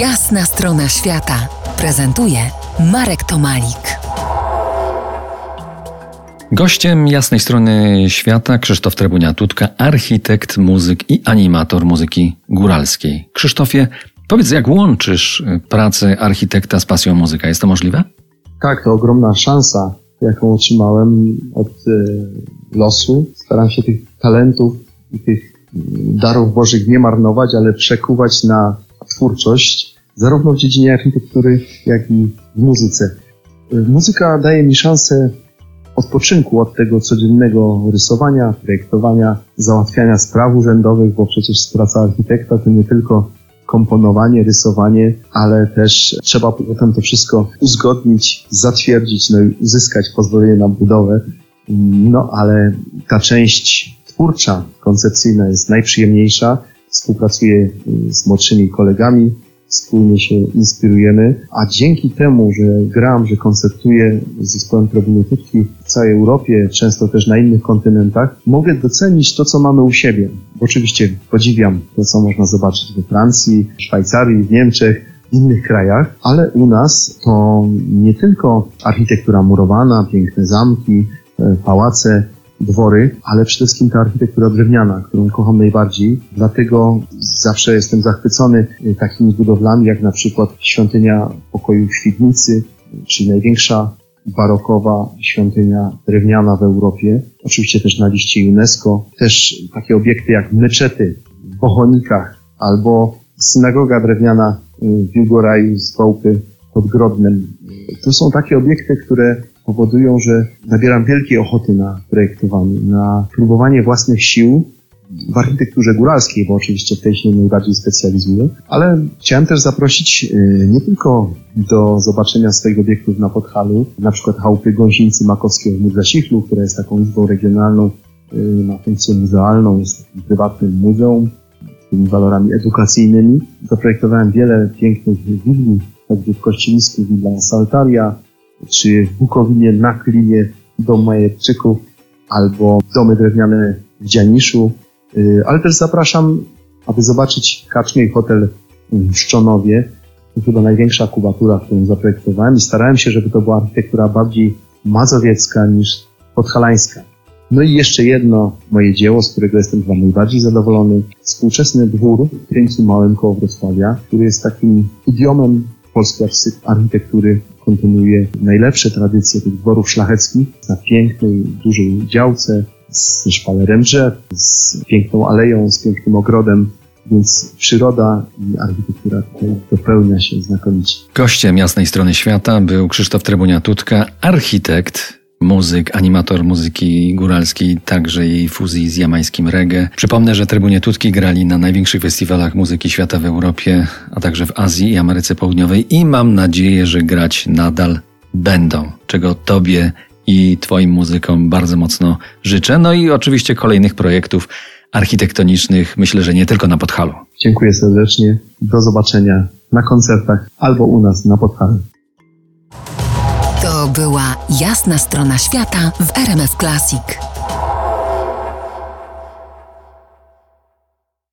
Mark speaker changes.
Speaker 1: Jasna strona świata prezentuje Marek Tomalik.
Speaker 2: Gościem jasnej strony świata Krzysztof Trebunia-Tutka, architekt, muzyk i animator muzyki góralskiej. Krzysztofie, powiedz, jak łączysz pracę architekta z pasją muzyka? Jest to możliwe?
Speaker 3: Tak, to ogromna szansa, jaką otrzymałem od y, losu. Staram się tych talentów i tych darów Bożych nie marnować, ale przekuwać na twórczość, zarówno w dziedzinie architektury, jak i w muzyce. Muzyka daje mi szansę odpoczynku od tego codziennego rysowania, projektowania, załatwiania spraw urzędowych, bo przecież praca architekta to nie tylko komponowanie, rysowanie, ale też trzeba potem to wszystko uzgodnić, zatwierdzić, no i uzyskać pozwolenie na budowę. No ale ta część twórcza, koncepcyjna jest najprzyjemniejsza. Współpracuję y, z młodszymi kolegami, wspólnie się inspirujemy, a dzięki temu, że gram, że koncertuję z zespołem Trobunitywki w całej Europie, często też na innych kontynentach, mogę docenić to, co mamy u siebie. Oczywiście podziwiam to, co można zobaczyć we Francji, Szwajcarii, w Niemczech, w innych krajach, ale u nas to nie tylko architektura murowana, piękne zamki, e, pałace, dwory, ale przede wszystkim ta architektura drewniana, którą kocham najbardziej. Dlatego zawsze jestem zachwycony y, takimi budowlami, jak na przykład świątynia pokoju w Świdnicy, czyli największa barokowa świątynia drewniana w Europie. Oczywiście też na liście UNESCO. Też takie obiekty jak meczety w Bochonikach albo synagoga drewniana y, w Jugoraju z Wołpy pod Grodnem. To są takie obiekty, które powodują, że nabieram wielkiej ochoty na projektowanie, na próbowanie własnych sił w architekturze góralskiej, bo oczywiście w tej się najbardziej specjalizuję, ale chciałem też zaprosić y, nie tylko do zobaczenia swoich obiektów na Podhalu, na przykład chałupy Gąsieńcy Makowskiego w Mudrzasichlu, która jest taką izbą regionalną, y, ma funkcję muzealną, jest takim prywatnym muzeum z tymi walorami edukacyjnymi. Zaprojektowałem wiele pięknych willi, choćby w Kościelisku willa Saltaria, czy w Bukowinie na Klinie dom Majerczyków, albo domy drewniane w Dzianiszu, y, ale też zapraszam, aby zobaczyć kaczmy i hotel w Szczonowie. To chyba największa kubatura, którą zaprojektowałem i starałem się, żeby to była architektura bardziej mazowiecka niż podhalańska. No i jeszcze jedno moje dzieło, z którego jestem chyba najbardziej zadowolony. Współczesny dwór w Kryńcu Małym koło Wrocławia, który jest takim idiomem polskiej architektury kontynuuje najlepsze tradycje tych dworów szlacheckich na pięknej, dużej działce z szpalerem drzew, z piękną aleją, z pięknym ogrodem, więc przyroda i architektura dopełnia się znakomicie.
Speaker 2: Gościem jasnej strony świata był Krzysztof Trebunia-Tutka, architekt, muzyk, animator muzyki góralskiej, także jej fuzji z jamańskim reggae. Przypomnę, że Trybunie Tutki grali na największych festiwalach muzyki świata w Europie, a także w Azji i Ameryce Południowej i mam nadzieję, że grać nadal będą, czego Tobie i Twoim muzykom bardzo mocno życzę. No i oczywiście kolejnych projektów architektonicznych, myślę, że nie tylko na Podhalu.
Speaker 3: Dziękuję serdecznie. Do zobaczenia na koncertach albo u nas na Podhalu.
Speaker 1: Jasna strona świata w RMF Classic.